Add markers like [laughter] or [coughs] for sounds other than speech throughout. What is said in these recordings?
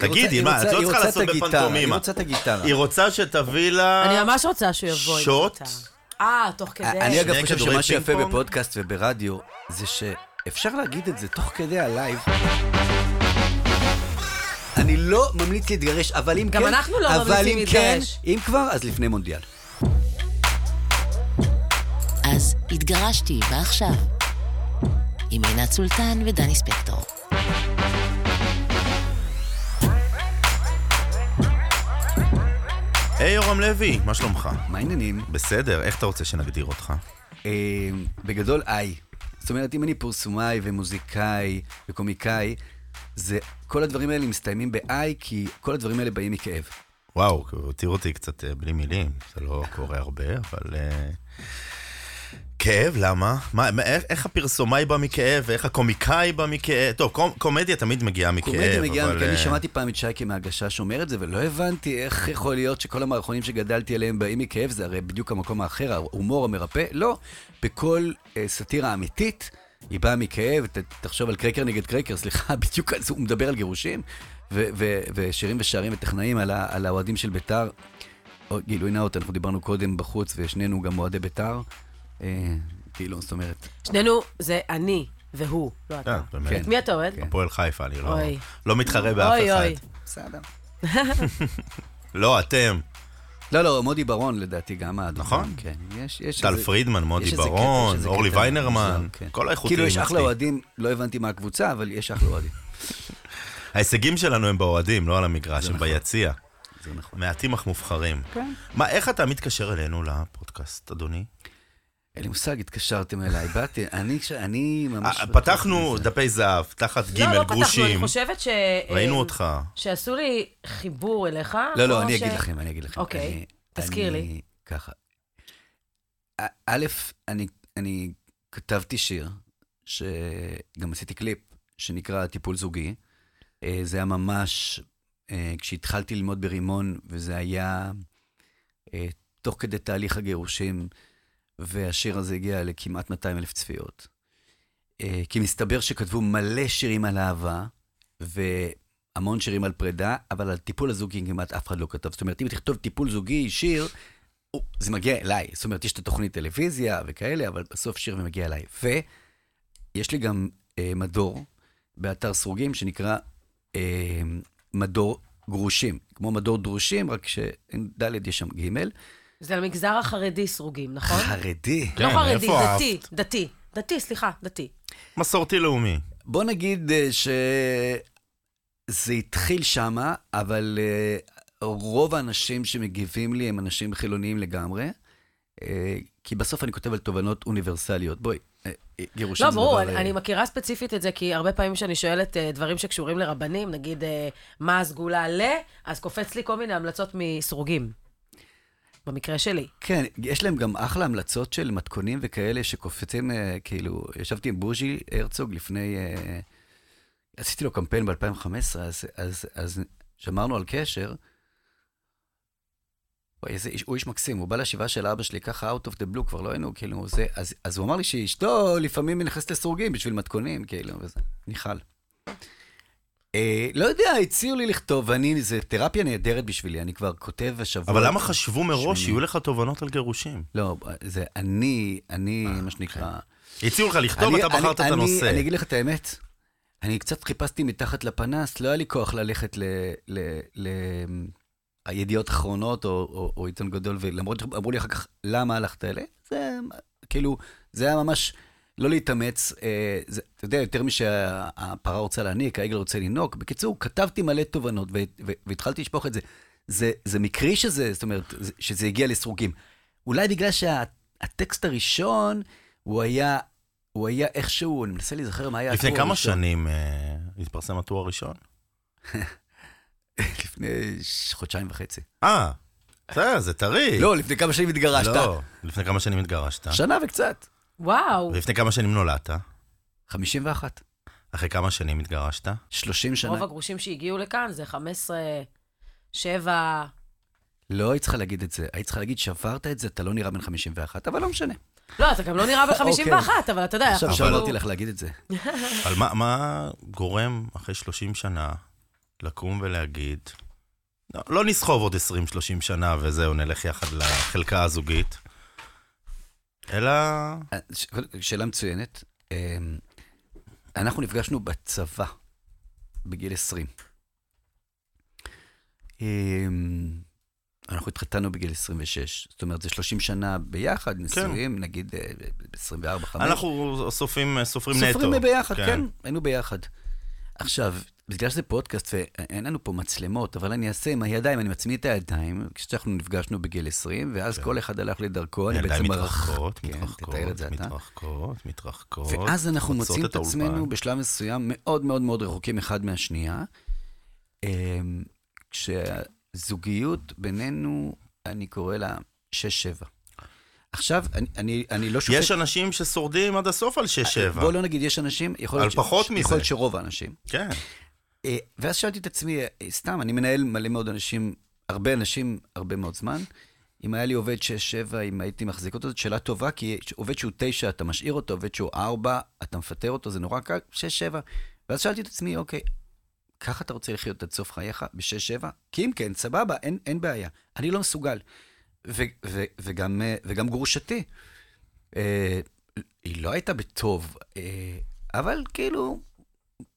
תגידי, מה, רוצה- את לא צריכה לעשות בפנטומימה. היא רוצה את הגיטרה. היא רוצה שתביא לה... אני ממש רוצה שהוא יבוא עם שוט? אה, תוך כדי. אני אגב חושב שמה שיפה? בפודקאסט וברדיו, זה שאפשר להגיד את זה תוך כדי הלייב. אני לא ממליץ להתגרש, אבל אם גם כן... אנחנו לא אבל ממליצים אם כן, להתגרש. אם כבר, אז לפני מונדיאל. אז התגרשתי, ועכשיו? עם עינת סולטן ודני ספקטור. היי, יורם לוי, מה שלומך? מה העניינים? בסדר, איך אתה רוצה שנגדיר אותך? אה, בגדול, איי. זאת אומרת, אם אני פרסומאי ומוזיקאי וקומיקאי, זה, כל הדברים האלה מסתיימים ב-איי, כי כל הדברים האלה באים מכאב. וואו, הותיר אותי קצת אה, בלי מילים, זה לא קורה הרבה, אבל... אה, כאב, למה? מה, מה- איך, איך הפרסומאי בא מכאב, ואיך הקומיקאי בא מכאב? טוב, קומ, קומדיה תמיד מגיעה מכאב, קומדיה מגיעה, אבל... כי אני אה, שמעתי פעם את שייקה מהגשש אומר את זה, ולא הבנתי איך יכול להיות שכל המערכונים שגדלתי עליהם באים מכאב, זה הרי בדיוק המקום האחר, ההומור המרפא. לא, בכל אה, סאטירה אמיתית, היא באה מכאב, ת, תחשוב על קרקר נגד קרקר, [laughs] סליחה, בדיוק על זה, הוא מדבר על גירושים, ו, ו, ושירים ושערים וטכנאים על, על האוהדים של ביתר. גילוי נאות, אנחנו דיברנו קודם בחוץ, ושנינו גם אוהדי ביתר. אה, כאילו, זאת אומרת, שנינו, זה אני והוא, לא אתה. אה, באמת. כן. את מי אתה אוהד? כן. הפועל חיפה, אני לא, אוי. לא מתחרה באף אוי, אחד. אוי. בסדר. לא, אתם. לא, לא, מודי ברון לדעתי גם האדום. נכון. כן, יש, יש טל איזה- פרידמן, מודי קטע, ברון, איזה אורלי קטע ויינרמן, כן. כל האיכותיים כאילו יש אחלה. אוהדים, לא הבנתי מה הקבוצה, אבל יש אחלה אוהדים. [laughs] ההישגים שלנו הם באוהדים, לא על המגרש, הם נכון. ביציע. זה נכון. מעטים אך מובחרים. כן. מה, איך אתה מתקשר אלינו לפודקאסט, אדוני? אין לי מושג, התקשרתם אליי, באתי, אני, אני ממש... אה, בטוח פתחנו. דפי זהב, תחת לא, ג' לא פתחנו, אני גרושים. חושבת ש... ראינו אה, אותך. שעשו לי חיבור אליך. לא, לא, אני ש- אגיד לכם, אני אגיד לכם. אוקיי, אני- תזכיר אני- לי. ככה. א- אני- אני כתבתי שיר, שגם עשיתי קליפ, שנקרא טיפול זוגי. אה, זה היה ממש, כשהתחלתי ללמוד ברימון, וזה היה תוך כדי תהליך הגירושים, והשיר הזה הגיע לכמעט 200 אלף צפיות. אה, כי מסתבר שכתבו מלא שירים על אהבה, והמון שירים על פרידה, אבל על טיפול הזוגי כמעט אף אחד לא כתב. זאת אומרת, אם תכתוב טיפול זוגי, שיר, זה מגיע אליי. זאת אומרת, יש את התוכנית טלוויזיה וכאלה, אבל בסוף שיר ומגיע אליי. ויש לי גם אה, מדור באתר סרוגים שנקרא אה, מדור גרושים. כמו מדור דרושים, רק שאין ד' יש שם ג'. זה למגזר החרדי סרוגים, נכון? חרדי. כן, לא חרדי, איפה דתי, אהבת? דתי. דתי, סליחה, דתי. מסורתי לאומי. בוא נגיד אה, שזה התחיל שמה, אבל אה, רוב האנשים שמגיבים לי הם אנשים חילוניים לגמרי, אה, כי בסוף אני כותב על תובנות אוניברסליות. בואי, גירושים לא, זה ברור, דבר... אני, אני מכירה ספציפית את זה, כי הרבה פעמים כשאני שואלת אה, דברים שקשורים לרבנים, נגיד, אה, מה הסגולה ל, אז קופץ לי כל מיני המלצות מסרוגים. במקרה שלי. כן, יש להם גם אחלה המלצות של מתכונים וכאלה שקופצים, אה, כאילו, ישבתי עם בוז'י הרצוג לפני, אה, עשיתי לו קמפיין ב-2015, אז, אז, אז שמרנו על קשר. וואי, איזה איש, הוא איש מקסים, הוא בא לשבעה של אבא שלי ככה out of the blue, כבר לא היינו, כאילו, זה, אז, אז הוא אמר לי שאשתו לפעמים נכנסת לסרוגים בשביל מתכונים, כאילו, וזה, ניחל. אה, לא יודע, הציעו לי לכתוב, ואני, זה תרפיה נהדרת בשבילי, אני כבר כותב השבוע. אבל למה חשבו מראש. שיהיו לך תובנות על גירושים? לא, זה אני, אני, מה שנקרא... הציעו לך לכתוב, אני- אתה בחרת אני- את אני- הנושא. אני אגיד לך את האמת, אני קצת חיפשתי מתחת לפנס, לא היה לי כוח ללכת ל... ל- ל- הידיעות אחרונות או, או, או עיתון גדול, ולמרות שאמרו לי אחר כך, למה הלכת אלה? זה כאילו, זה היה ממש לא להתאמץ. אה, זה, אתה יודע, יותר משהפרה רוצה להניק, העגל רוצה לנהוג. בקיצור, כתבתי מלא תובנות והתחלתי לשפוך את זה. זה, זה מקרי שזה, זאת אומרת, זה- שזה הגיע לסרוגים. אולי בגלל שהטקסט הראשון, הוא היה, הוא היה איכשהו, אני מנסה להיזכר מה היה לפני כמה הראשון. שנים אה, התפרסם הטור הראשון? [laughs] לפני חודשיים וחצי. אה, בסדר, זה טרי. לא, לפני כמה שנים התגרשת. לא, לפני כמה שנים התגרשת. שנה וקצת. וואו, ולפני כמה שנים נולדת? 51. אחרי כמה שנים התגרשת? 30 שנה. רוב הגרושים שהגיעו לכאן זה 15, 7... לא היית צריכה להגיד את זה. היית צריכה להגיד, שברת את זה, אתה לא נראה בן 51, אבל לא משנה. לא, אתה גם לא נראה ב-51, אבל אתה יודע, עכשיו שאמרתי לך להגיד את זה. [laughs] אבל מה- מה גורם אחרי 30 שנה לקום ולהגיד, לא, לא נסחוב עוד 20-30 שנה וזהו, נלך יחד לחלקה הזוגית, אלא... אה, שאלה מצוינת. אמ, אנחנו נפגשנו בצבא בגיל 20. אמ, אנחנו התחתנו בגיל 26. זאת אומרת, זה 30 שנה ביחד, נשואים, נגיד אה, ב-24-5. אנחנו סופרים, סופרים נטו. סופרים ביחד, כן, היינו ביחד. עכשיו, בגלל שזה פודקאסט ואין לנו פה מצלמות, אבל אני אעשה עם הידיים, אני מצמיד את הידיים, כשאנחנו נפגשנו בגיל 20, ואז כל אחד הלך לדרכו, אני בעצם... מתרחקות, כן, מתרחקות, אתה. מתרחקות, מתרחקות. ואז אנחנו מוצאים את. עצמנו בשלב מסוים מאוד מאוד מאוד רחוקים אחד מהשנייה, אמ, כשהזוגיות בינינו, אני קורא לה 6-7. עכשיו, אני, אני, אני לא שופט... יש אנשים ששורדים עד הסוף על 6-7. בוא לא נגיד, יש אנשים, יכול על להיות, ש- פחות ש- מזה. יכול להיות שרוב האנשים. כן. אה, ואז שאלתי את עצמי, אה, סתם, אני מנהל מלא מאוד אנשים, הרבה אנשים, הרבה מאוד זמן. אם היה לי עובד 6-7, אם הייתי מחזיק אותו, זו שאלה טובה, כי עובד שהוא 9, אתה משאיר אותו, עובד שהוא 4, אתה מפטר אותו, זה נורא קל, 6-7. ואז שאלתי את עצמי, אוקיי, ככה אתה רוצה לחיות עד סוף חייך, ב-6-7? כי אם כן, סבבה, אין, אין בעיה. אני לא מסוגל. ו- ו- וגם, אה, וגם גרושתי. אה, היא לא הייתה בטוב, אה, אבל כאילו,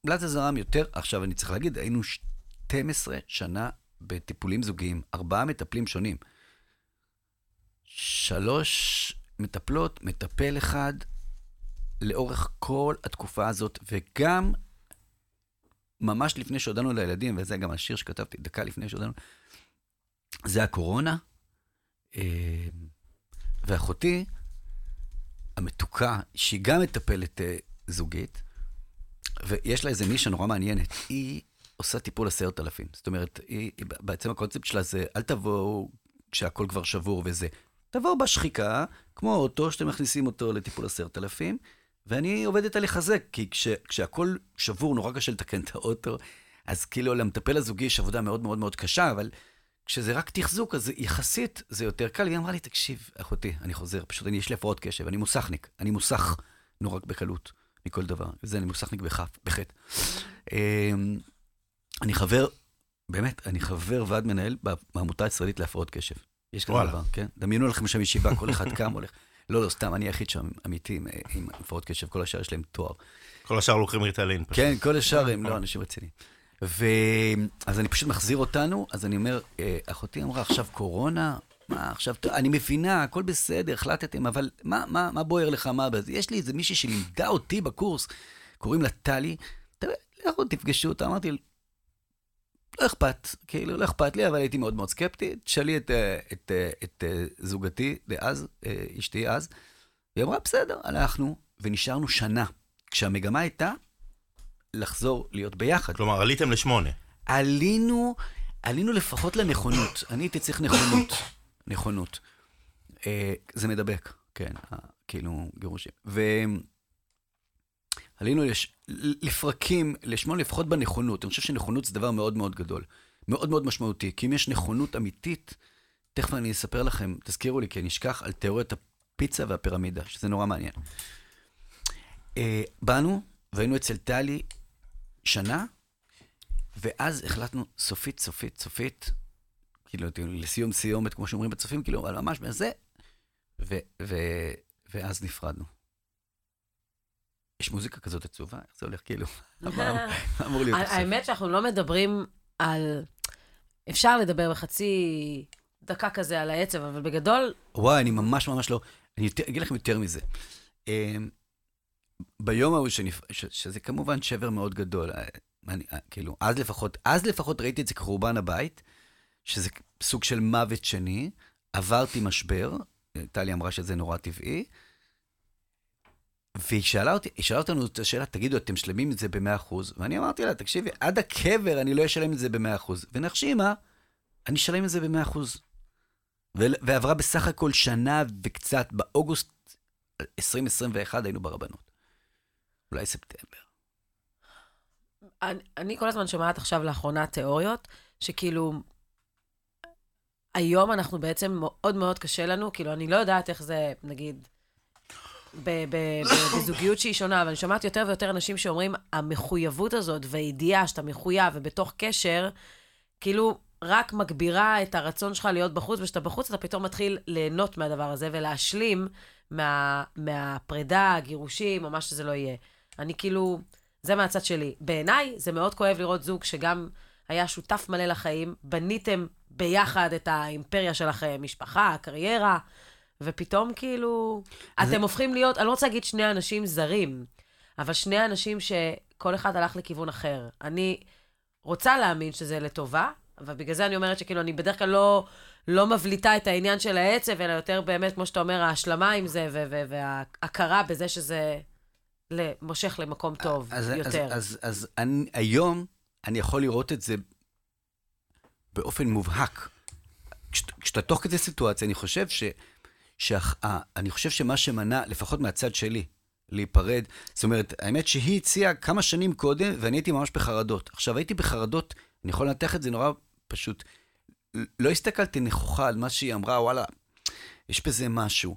לה זה זרם יותר. עכשיו, אני צריך להגיד, היינו 12 שנה בטיפולים זוגיים, ארבעה מטפלים שונים. שלוש מטפלות, מטפל אחד, לאורך כל התקופה הזאת, וגם ממש לפני שהודענו לילדים, וזה גם השיר שכתבתי דקה לפני שהודענו, זה הקורונה. אה, ואחותי, המתוקה, שהיא גם מטפלת אה, זוגית, ויש לה איזה נישה נורא מעניינת. היא עושה טיפול עשרת אלפים. זאת אומרת, היא, בעצם הקונספט שלה זה, אל תבואו כשהכול כבר שבור וזה. תבואו בשחיקה, כמו אוטו, שאתם מכניסים אותו לטיפול עשרת אלפים, ואני עובדת על לחזק, כי כש, כשהכול שבור, נורא קשה לתקן את האוטו, אז כאילו למטפל הזוגי יש עבודה מאוד מאוד מאוד קשה, אבל כשזה רק תחזוק, אז יחסית זה יותר קל. היא אמרה לי, תקשיב, אחותי, אני חוזר, פשוט אני, יש לי הפרעות קשב, אני מוסכניק, אני מוסך נורא בקלות מכל דבר. זה, אני מוסכניק בחטא. אמ, אני חבר, באמת, אני חבר ועד מנהל בעמותה הישראלית להפרעות קשב. יש כזה. דבר, כן? דמיינו לכם שם ישיבה, כל אחד קם, הולך. לא, לא, סתם, אני היחיד שם, אמיתי, עם, עם הפרעות קשב, כל השאר יש להם תואר. כל השאר לוקחים ריטלין. פשוט. כן, כל השאר הם לא אנשים רציניים. ו... אז אני פשוט מחזיר אותנו, אז אני אומר, אה, אחותי אמרה, עכשיו קורונה? מה, עכשיו, אני מבינה, הכל בסדר, החלטתם, אבל מה, מה, מה בוער לך, מה בזה? יש לי איזה מישהי שלימדה אותי בקורס, קוראים לה טלי, "ת- לכו תפגשו אותה, אמרתי, לא אכפת, כאילו, לא אכפת לי, אבל הייתי מאוד מאוד סקפטי. תשאלי את, אה, את, אה, את, אה, זוגתי דאז, אשתי אז, היא אמרה, בסדר, הלכנו, ונשארנו שנה, כשהמגמה הייתה לחזור להיות ביחד. כלומר, עליתם לשמונה. עלינו, עלינו לפחות לנכונות. אני הייתי צריך נכונות. [coughs] נכונות. אה, זה מדבק, כן, אה, כאילו גירושים. ועלינו לש... לפרקים, לשמונה לפחות בנכונות. אני חושב שנכונות זה דבר מאוד מאוד גדול. מאוד מאוד משמעותי. כי אם יש נכונות אמיתית, תכף אני אספר לכם, תזכירו לי, כי אני אשכח על תיאוריית הפיצה והפירמידה, שזה נורא מעניין. אה, באנו, והיינו אצל טלי שנה, ואז החלטנו סופית, סופית, סופית, כאילו, לסיום סיומת, כמו שאומרים בצופים, כאילו, אבל ממש בזה, ו, ו, ואז נפרדנו. יש מוזיקה כזאת עצובה? איך זה הולך, כאילו? [laughs] [laughs] אמור להיות בסוף? האמת שאנחנו לא מדברים על... אפשר לדבר בחצי דקה כזה על העצב, אבל בגדול, וואי, אני ממש ממש לא... אני אגיד לכם יותר מזה. ביום ההוא, שנפ... ש... שזה כמובן שבר מאוד גדול, אה, אני, אה, כאילו, אז לפחות, אז לפחות ראיתי את זה כחורבן הבית, שזה סוג של מוות שני, עברתי משבר, אה, טלי אמרה שזה נורא טבעי, והיא שאלה אותי, היא שאלה אותנו את השאלה, תגידו, אתם שלמים את זה ב-100%? ואני אמרתי לה, תקשיבי, עד הקבר אני לא אשלם את זה ב-100%. ונחשי מה? אני אשלם את זה ב-100%. ו- ועברה בסך הכל שנה וקצת, באוגוסט 2021 היינו ברבנות. אולי ספטמבר. אני, אני כל הזמן שומעת עכשיו לאחרונה תיאוריות, שכאילו, היום אנחנו בעצם מאוד מאוד קשה לנו, כאילו, אני לא יודעת איך זה, נגיד, בזוגיות שהיא שונה, אבל אני שומעת יותר ויותר אנשים שאומרים, המחויבות הזאת והידיעה שאתה מחויב ובתוך קשר, כאילו רק מגבירה את הרצון שלך להיות בחוץ, וכשאתה בחוץ אתה פתאום מתחיל ליהנות מהדבר הזה ולהשלים מה, מהפרידה, הגירושים, או מה שזה לא יהיה. אני כאילו, זה מהצד שלי. בעיניי, זה מאוד כואב לראות זוג שגם היה שותף מלא לחיים, בניתם ביחד את האימפריה שלכם, משפחה, קריירה, ופתאום כאילו, אז אתם זה- הופכים להיות, אני לא רוצה להגיד שני אנשים זרים, אבל שני אנשים שכל אחד הלך לכיוון אחר. אני רוצה להאמין שזה לטובה, אבל בגלל זה אני אומרת שכאילו, אני בדרך כלל לא, לא מבליטה את העניין של העצב, אלא יותר באמת, כמו שאתה אומר, ההשלמה עם זה, וההכרה בזה שזה מושך למקום טוב אז, יותר. אז, אז, אז אני, היום אני יכול לראות את זה באופן מובהק. כשאת- כשאתה תוך כדי סיטואציה, אני חושב ש... שאח, אה, אני חושב שמה שמנע, לפחות מהצד שלי, להיפרד, זאת אומרת, האמת שהיא הציעה כמה שנים קודם, ואני הייתי ממש בחרדות. עכשיו, הייתי בחרדות, אני יכול לנתח את זה נורא פשוט. לא הסתכלתי נכוחה על מה שהיא אמרה, וואלה, יש בזה משהו.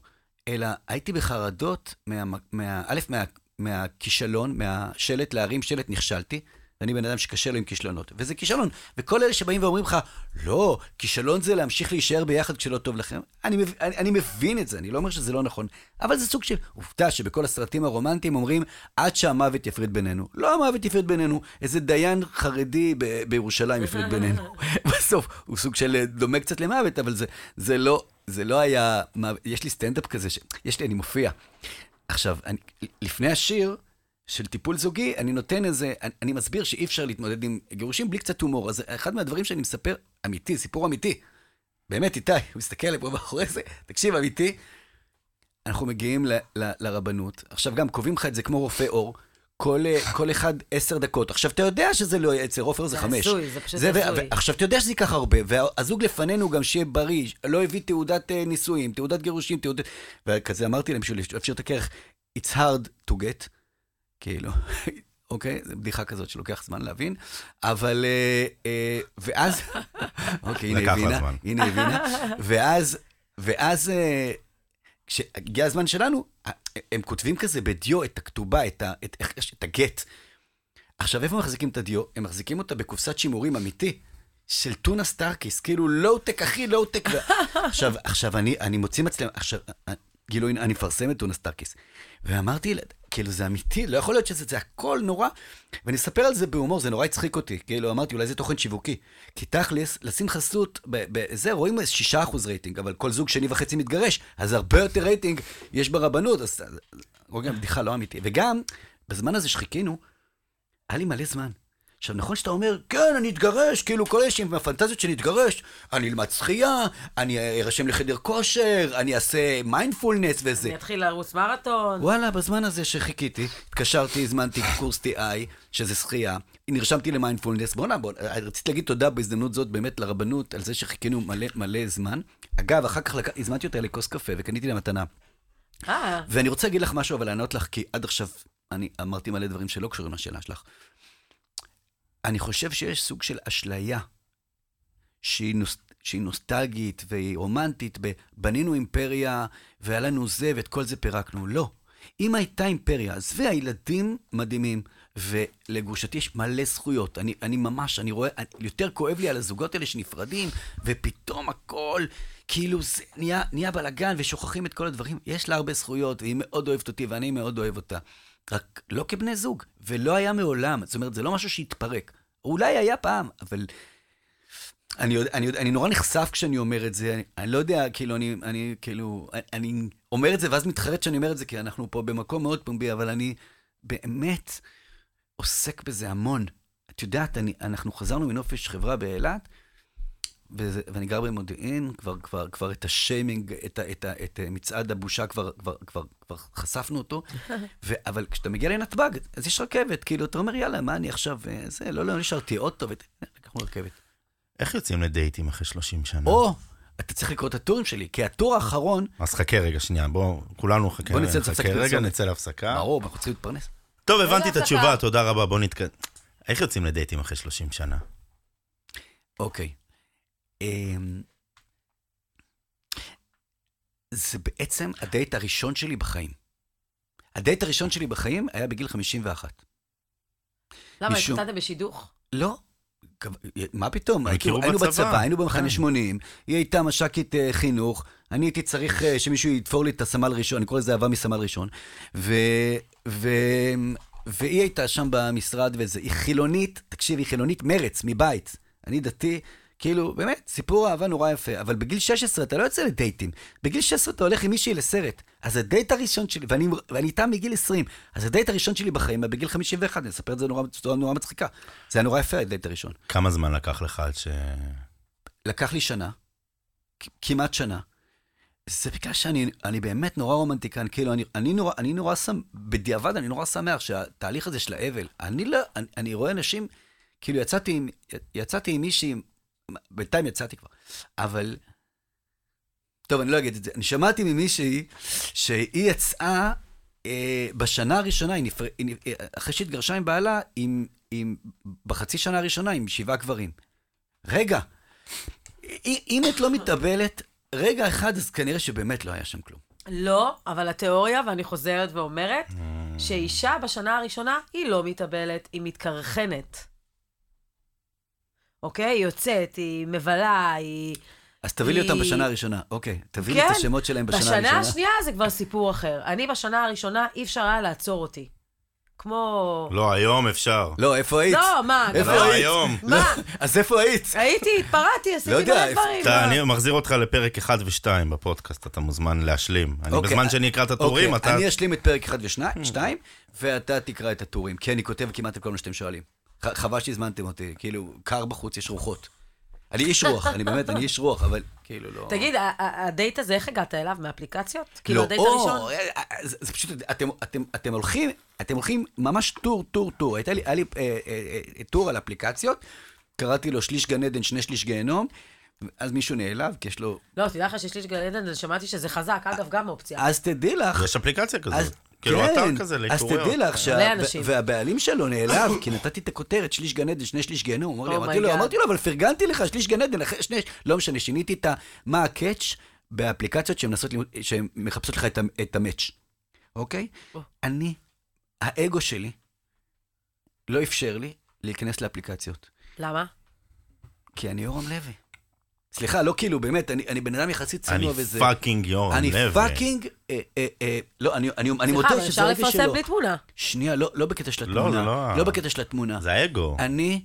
אלא הייתי בחרדות, מה, מה, א', מה, מהכישלון, מהשלט להרים שלט, נכשלתי. ואני בן אדם שקשה לו עם כישלונות. וזה כישלון. וכל אלה שבאים ואומרים לך, לא, כישלון זה להמשיך להישאר ביחד כשלא טוב לכם. אני, מב- אני, אני מבין את זה, אני לא אומר שזה לא נכון. אבל זה סוג של עובדה שבכל הסרטים הרומנטיים אומרים, עד שהמוות יפריד בינינו. לא המוות יפריד בינינו, איזה דיין חרדי ב- בירושלים יפריד בינינו. [laughs] בסוף, הוא סוג של דומה קצת למוות, אבל זה, זה לא... זה לא היה... מוות. יש לי סטנדאפ כזה, ש... יש לי, אני מופיע. עכשיו, אני, לפני השיר של טיפול זוגי, אני נותן איזה, אני, אני מסביר שאי אפשר להתמודד עם גירושים בלי קצת הומור. אז אחד מהדברים שאני מספר, אמיתי, סיפור אמיתי. באמת, איתי, [laughs] הוא מסתכל עליי פה מאחורי זה, תקשיב, אמיתי. אנחנו מגיעים ל, ל, לרבנות, עכשיו גם קובעים לך את זה כמו רופא עור, כל, אה, כל אחד עשר דקות. עכשיו, אתה יודע שזה לא רופא עור, זה זה חמש. הזוי, זה פשוט הזוי. עכשיו, אתה יודע שזה ייקח הרבה, והזוג לפנינו גם שיהיה בריא, לא הביא תעודת אה, נישואים, תעודת גירושים, תעודת... וכזה אמרתי להם, בשביל להפשיר את הכרך, it's hard to get, כאילו, [laughs] אוקיי? זו בדיחה כזאת שלוקח זמן להבין, אבל... אה, אה, ואז... [laughs] אוקיי, הנה הבינה. הנה הבינה. ואז, ואז, אה, כשהגיע הזמן שלנו, הם כותבים כזה בדיו את הכתובה, את, ה, את, את הגט. עכשיו, איפה מחזיקים את הדיו? הם מחזיקים אותה בקופסת שימורים אמיתי. של טונה סטארקיסט, כאילו לואו-טק, הכי לואו-טק. [laughs] עכשיו, עכשיו, אני, אני מוציא מצלמה, עכשיו, אה, גילוי, אני מפרסם את טונה סטארקיסט. ואמרתי, כאילו, זה אמיתי, לא יכול להיות שזה זה הכל נורא. ואני אספר על זה בהומור, זה נורא הצחיק אותי. כאילו, אמרתי, אולי זה תוכן שיווקי. כי תכלס, לשים חסות, בזה, רואים איזה 6% רייטינג, אבל כל זוג שני וחצי מתגרש, אז הרבה יותר רייטינג יש ברבנות, אז רואים, בדיחה לא אמיתי. וגם, בזמן הזה שחיכינו, היה לי מלא זמן. עכשיו, נכון שאתה אומר, כן, אני אתגרש, כאילו כל אלה עם הפנטזיות שאני אתגרש, אני אלמד שחייה, אני ארשם לחדר כושר, אני אעשה מיינדפולנס וזה. אני אתחיל לרוץ מרתון. וואלה, בזמן הזה שחיכיתי, התקשרתי, הזמנתי קורס TI, שזה שחייה, נרשמתי למיינדפולנס, בואנה, בוא, רציתי להגיד תודה בהזדמנות זאת באמת לרבנות על זה שחיכינו מלא מלא זמן. אגב, אחר כך לק... הזמנתי אותה לכוס קפה וקניתי לה מתנה. אה, ואני רוצה להגיד לך משהו, אבל לענות לך, כי עד עכשיו אני אמרתי מלא דברים שלא קשורים לשאלה שלך. אני חושב שיש סוג של אשליה שהיא, נוס, שהיא נוסטלגית והיא רומנטית, בנינו אימפריה והיה לנו זה ואת כל זה פירקנו. לא. אם הייתה אימפריה, עזבי, הילדים מדהימים, ולגרושתי יש מלא זכויות. אני, אני ממש, אני רואה, אני, יותר כואב לי על הזוגות האלה שנפרדים, ופתאום הכל, כאילו, זה נהיה, נהיה בלאגן ושוכחים את כל הדברים. יש לה הרבה זכויות, והיא מאוד אוהבת אותי, ואני מאוד אוהב אותה. רק לא כבני זוג, ולא היה מעולם. זאת אומרת, זה לא משהו שהתפרק. אולי היה פעם, אבל... אני, אני, אני נורא נחשף כשאני אומר את זה, אני, אני לא יודע, כאילו, אני, אני, כאילו, אני אומר את זה ואז מתחרט שאני אומר את זה, כי אנחנו פה במקום מאוד פומבי, אבל אני באמת עוסק בזה המון. את יודעת, אני, אנחנו חזרנו מנופש חברה באילת, וזה, ואני גר במודיעין, כבר, כבר, כבר את השיימינג, את, את, ה, את מצעד הבושה, כבר, כבר, כבר, כבר חשפנו אותו. [laughs] ו, אבל כשאתה מגיע לנתב"ג, אז יש רכבת, כאילו, אתה אומר, יאללה, מה אני עכשיו, אה, זה, לא, לא, נשארתי אוטו, ולקחנו רכבת. איך יוצאים לדייטים אחרי 30 שנה? או, אתה צריך לקרוא את הטורים שלי, כי הטור האחרון, אז חכה רגע, שנייה, בוא, כולנו חכה. בוא נצא חכה להפסקת רגע. נצא להפסקה. ברור, אנחנו צריכים להתפרנס. טוב, הבנתי את. התשובה, תודה רבה, בוא נתקדם. איך יוצאים לדייטים אחרי 30 שנה? אוקיי. אמ, זה בעצם הדייט הראשון שלי בחיים. הדייט הראשון שלי בחיים היה בגיל 51. למה, משום- התחתנתם בשידוך? לא. מה פתאום? כאילו, היינו בצבא. בצבא, היינו במחנה כן. 80, היא הייתה מש"קית אה, חינוך, אני הייתי צריך אה, שמישהו יתפור לי את הסמל ראשון, אני קורא לזה אהבה מסמל ראשון, ו... ו... והיא הייתה שם במשרד וזה, היא חילונית, תקשיב, היא חילונית מרץ, מבית. אני דתי, כאילו, באמת, סיפור אהבה נורא יפה, אבל בגיל 16 אתה לא יוצא לדייטים. בגיל 16 אתה הולך עם מישהי לסרט. אז הדייט הראשון שלי, ואני, ואני איתה מגיל 20, אז הדייט הראשון שלי בחיים היה בגיל 51, אני אספר את זה נורא, נורא מצחיקה. זה היה נורא יפה, הדייט הראשון. כמה זמן לקח לך עד ש... לקח לי שנה, כמעט שנה. זה בגלל שאני אני באמת נורא רומנטיקן, כאילו, אני, אני נורא, אני נורא שם, בדיעבד אני נורא שמח שהתהליך הזה של האבל, אני לא, אני, אני רואה אנשים, כאילו יצאתי עם, יצאתי עם מישהי, בינתיים יצאתי כבר, אבל, טוב, אני לא אגיד את זה, אני שמעתי ממישהי שהיא יצאה אה, בשנה הראשונה, היא נפר... היא, אה, אחרי שהתגרשה עם בעלה, עם, עם, בחצי שנה הראשונה עם שבעה גברים. רגע, אם אם את לא מתאבלת רגע אחד, אז כנראה שבאמת לא היה שם כלום. לא, אבל התיאוריה, ואני חוזרת ואומרת, שאישה בשנה הראשונה, היא לא מתאבלת, היא מתקרחנת. אוקיי? היא יוצאת, היא מבלה, היא... אז תביא לי אותם בשנה הראשונה. אוקיי, תביא לי כן, את השמות שלהם בשנה הראשונה. בשנה השנייה זה כבר סיפור אחר. אני בשנה הראשונה, אי אפשר היה לעצור אותי. כמו... לא, היום אפשר. לא, איפה היית? לא, מה, איפה לא, היית? היום. לא, מה? אז איפה היית? הייתי, התפרעתי, עשיתי לא יודע, מלא דברים. אני מחזיר אותך לפרק 1 ו-2 בפודקאסט, אתה מוזמן להשלים. אני אוקיי, בזמן שאני אקרא את הטורים, אוקיי, אתה... אני אשלים את פרק 1 ו-2, ואתה תקרא את הטורים. כי אני כותב כמעט את כל מה שאתם שואלים. חבל שהזמנתם אותי, כאילו, קר בחוץ, יש רוחות. אני איש רוח, אני באמת, אני איש רוח, אבל כאילו לא... תגיד, הדייט הזה, איך הגעת אליו? מאפליקציות? כאילו, לא, הדייט או, הראשון? אה, זה, פשוט, אתם, הולכים, אתם הולכים ממש טור, טור, טור. הייתה לי, היה לי טור על אפליקציות, קראתי לו שליש גן עדן, שני שליש גיהנום, אז מישהו נעלב, כי יש לו... לא, תדע לך שיש לי גן עדן, שמעתי שזה חזק, אגב, גם אופציה. אז תדעי לך... יש אפליקציה כזאת. כאילו, כן, אתר כזה אז להתעורר. תדעי לך, שה... והבעלים שלו נעלב, כי נתתי את הכותרת, שליש גן עדן, שני שליש גיהנום. אמר לי, Oh אמרתי לו. אמרתי לו, אבל פרגנתי לך, שליש גן עדן, אחרי שני... לא משנה, שיניתי את ה... מה ה catch באפליקציות שהן מחפשות לך את ה match, אוקיי? Oh. אני, האגו שלי לא אפשר לי להיכנס לאפליקציות, למה? כי אני יורם לוי. סליחה, לא כאילו, באמת, אני, אני בן אדם יחסית אני צנוע וזה... fucking יורם אני לוי. fucking, אה, אה, אה, לא, אני, אני, אני סליחה, מודה אבל שזה אפשר הרגש לפרסם שלו. בלי תמונה. שנייה, לא, לא בקטע של לא, התמונה. לא ה- לא בקטע של התמונה. זה האגו. אני...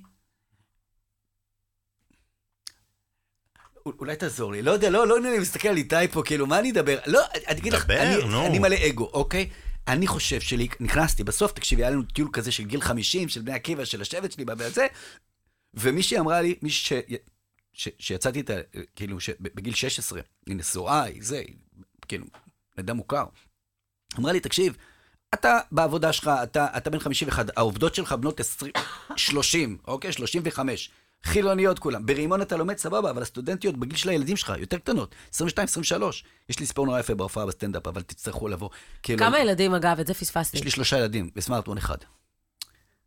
אולי תעזור לי, לא יודע, לא, לא, אני מסתכל על איתי פה, כאילו, מה אני אדבר? לא, אני אגיד לך, אני, נו. אני מלא אגו, אוקיי? אני חושב שלי, נכנסתי, בסוף, תקשיבי, היה לנו טיול כזה של גיל 50, של בני עקיבא, של השבט שלי, בזה, ומישהי אמרה לי, מישהי ש... שיצאתי איתה, כאילו. בגיל 16, היא נשואה, היא זה, היא, כאילו, אדם מוכר. אמרה לי, תקשיב, אתה בעבודה שלך, אתה, אתה בן 51, העובדות שלך בנות 20, 30, אוקיי? 35. חילוניות כולם. ברימון אתה לומד סבבה, אבל הסטודנטיות בגיל של הילדים שלך יותר קטנות. 22, 23. יש לי סיפור נורא יפה בהופעה בסטנדאפ, אבל תצטרכו לבוא. כאילו, כמה ילדים, אגב? את זה פספסתי. יש לי שלושה ילדים וסמארטפון אחד.